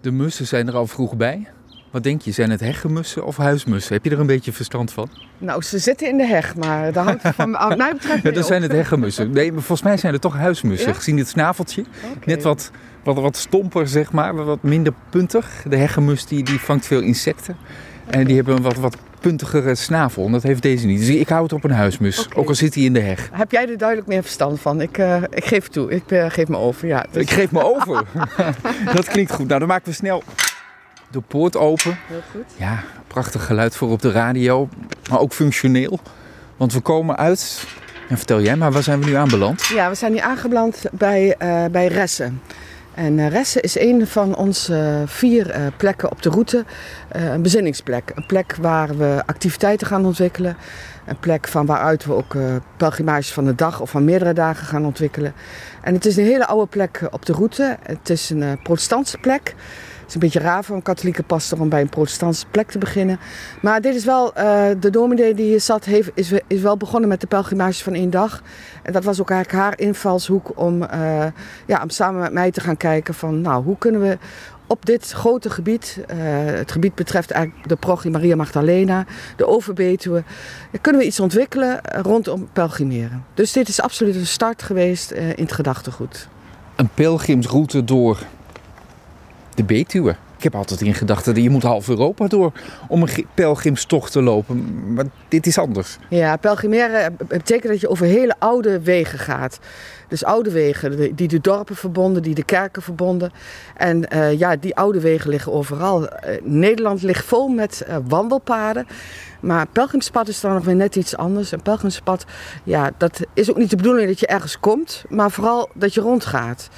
De mussen zijn er al vroeg bij. Wat denk je, zijn het heggemussen of huismussen? Heb je er een beetje verstand van? Nou, ze zitten in de heg, maar daar hangt van mij betreft Ja, dan zijn het heggemussen. Nee, maar volgens mij zijn het toch huismussen. Ja? Gezien het snaveltje. Net wat, wat, wat stomper, zeg maar. Wat minder puntig. De heggemus die, die vangt veel insecten. En die hebben een wat, wat puntigere snavel. En dat heeft deze niet. Dus ik hou het op een huismus. Ook al zit hij in de heg. Heb jij er duidelijk meer verstand van? Ik, eh, ik geef toe, ik eh, geef me over. Ja, dus- Ik geef me over. dat klinkt goed. Nou, dan maken we snel de poort open. Heel goed. Ja, prachtig geluid voor op de radio. Maar ook functioneel. Want we komen uit... Ja, vertel jij maar, waar zijn we nu aanbeland? Ja, we zijn hier aangeland bij, eh, bij Ressen. En eh, Ressen is een van onze eh, vier eh, plekken op de route. Een bezinningsplek. Een plek waar we activiteiten gaan ontwikkelen. Een plek van waaruit we ook pelgrimages van de dag of van meerdere dagen gaan ontwikkelen. En het is een hele oude plek op de route. Het is een protestantse plek. Is een beetje raar voor een katholieke pastor om bij een protestantse plek te beginnen. Maar dit is wel, eh, de dominee die hier zat, heeft, is, is wel begonnen met de pelgrimages van één dag. En dat was ook eigenlijk haar invalshoek om, eh, ja, om samen met mij te gaan kijken van, nou, hoe kunnen we op dit grote gebied, eh, het gebied betreft eigenlijk de Prochie Maria Magdalena, de Overbetuwe, kunnen we iets ontwikkelen rondom pelgrimeren. Dus dit is absoluut een start geweest in het gedachtegoed. Een pelgrimsroute door de. Ik heb altijd in gedachten dat je moet half Europa door om een pelgrimstocht te lopen. Maar dit is anders. Ja, pelgrimeren betekent dat je over hele oude wegen gaat. Dus oude wegen die de dorpen verbonden, die de kerken verbonden. En eh, ja, die oude wegen liggen overal. Eh, Nederland ligt vol met eh, wandelpaden. Maar pelgrimspad is dan nog weer net iets anders. Een pelgrimspad, ja, dat is ook niet de bedoeling dat je ergens komt, maar vooral dat je rondgaat.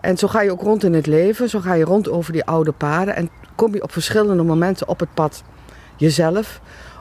En zo ga je ook rond in het leven, zo ga je rond over die oude paden. En kom je op verschillende momenten op het pad jezelf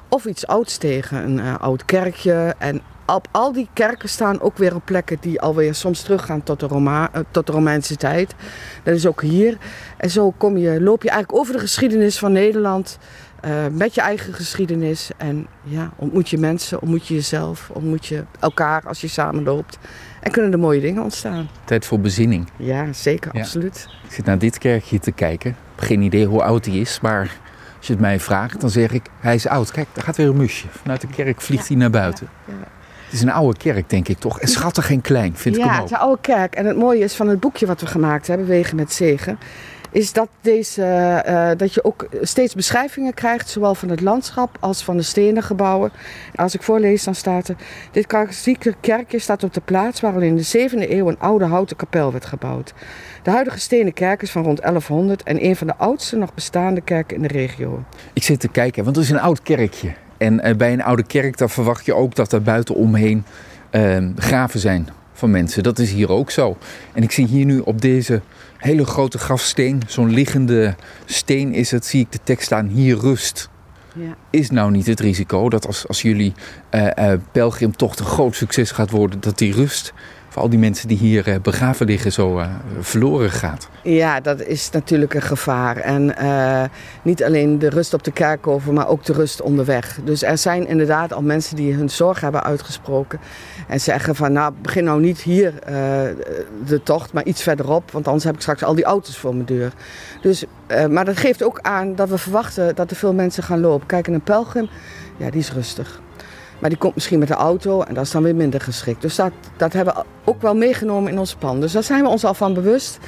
of iets ouds tegen. Een eh, oud kerkje. En op al die kerken staan ook weer op plekken die alweer soms teruggaan tot de, Roma eh, tot de Romeinse tijd. Dat is ook hier. En zo kom je, loop je eigenlijk over de geschiedenis van Nederland. Eh, met je eigen geschiedenis. En ja, ontmoet je mensen, ontmoet je jezelf, ontmoet je elkaar als je samen loopt. En kunnen er mooie dingen ontstaan. Tijd voor bezinning. Ja, zeker, Ja. absoluut. Ik zit naar dit kerkje te kijken. Ik heb geen idee hoe oud hij is, maar als je het mij vraagt, dan zeg ik hij is oud. Kijk, daar gaat weer een musje. Vanuit de kerk vliegt hij naar buiten. Ja, ja. Het is een oude kerk, denk ik toch? En schattig en klein, vind ik ja, hem het ook. is een oude kerk. En het mooie is van het boekje wat we gemaakt hebben, Wegen met Zegen, is dat, deze, eh, dat je ook steeds beschrijvingen krijgt, zowel van het landschap als van de stenen gebouwen. Als ik voorlees, dan staat er: Dit klassieke kerkje staat op de plaats waar al in de 7e eeuw een oude houten kapel werd gebouwd. De huidige stenen kerk is van rond 1100 en een van de oudste nog bestaande kerken in de regio. Ik zit te kijken, want het is een oud kerkje. En eh, bij een oude kerk dan verwacht je ook dat er buiten omheen eh, graven zijn van mensen. Dat is hier ook zo. En ik zie hier nu op deze hele grote grafsteen, zo'n liggende steen is het, zie ik de tekst staan, hier rust. Ja. Is nou niet het risico dat als, als jullie eh eh, pelgrimtocht een groot succes gaat worden, dat die rust voor al die mensen die hier eh, begraven liggen zo eh, verloren gaat? Ja, dat is natuurlijk een gevaar. En eh, niet alleen de rust op de kerkhoven, maar ook de rust onderweg. Dus er zijn inderdaad al mensen die hun zorg hebben uitgesproken. En zeggen van, nou, begin nou niet hier de tocht, maar iets verderop. Want anders heb ik straks al die auto's voor mijn deur. Dus, maar dat geeft ook aan dat we verwachten dat er veel mensen gaan lopen. Kijk, en een pelgrim, ja, die is rustig. Maar die komt misschien met de auto en dat is dan weer minder geschikt. Dus dat, dat hebben we ook wel meegenomen in ons plan. Dus daar zijn we ons al van bewust.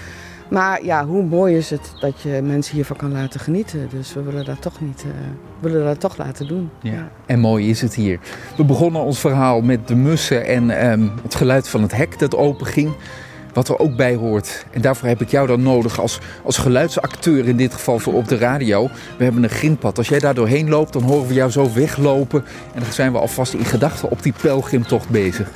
Maar ja, hoe mooi is het dat je mensen hiervan kan laten genieten. Dus we willen dat toch niet, we willen dat toch laten doen. Ja. En mooi is het hier. We begonnen ons verhaal met de mussen en ehm, het geluid van het hek dat open ging. Wat er ook bij hoort. En daarvoor heb ik jou dan nodig als, als geluidsacteur in dit geval voor op de radio. We hebben een grindpad. Als jij daar doorheen loopt, dan horen we jou zo weglopen. En dan zijn we alvast in gedachten op die pelgrimtocht bezig.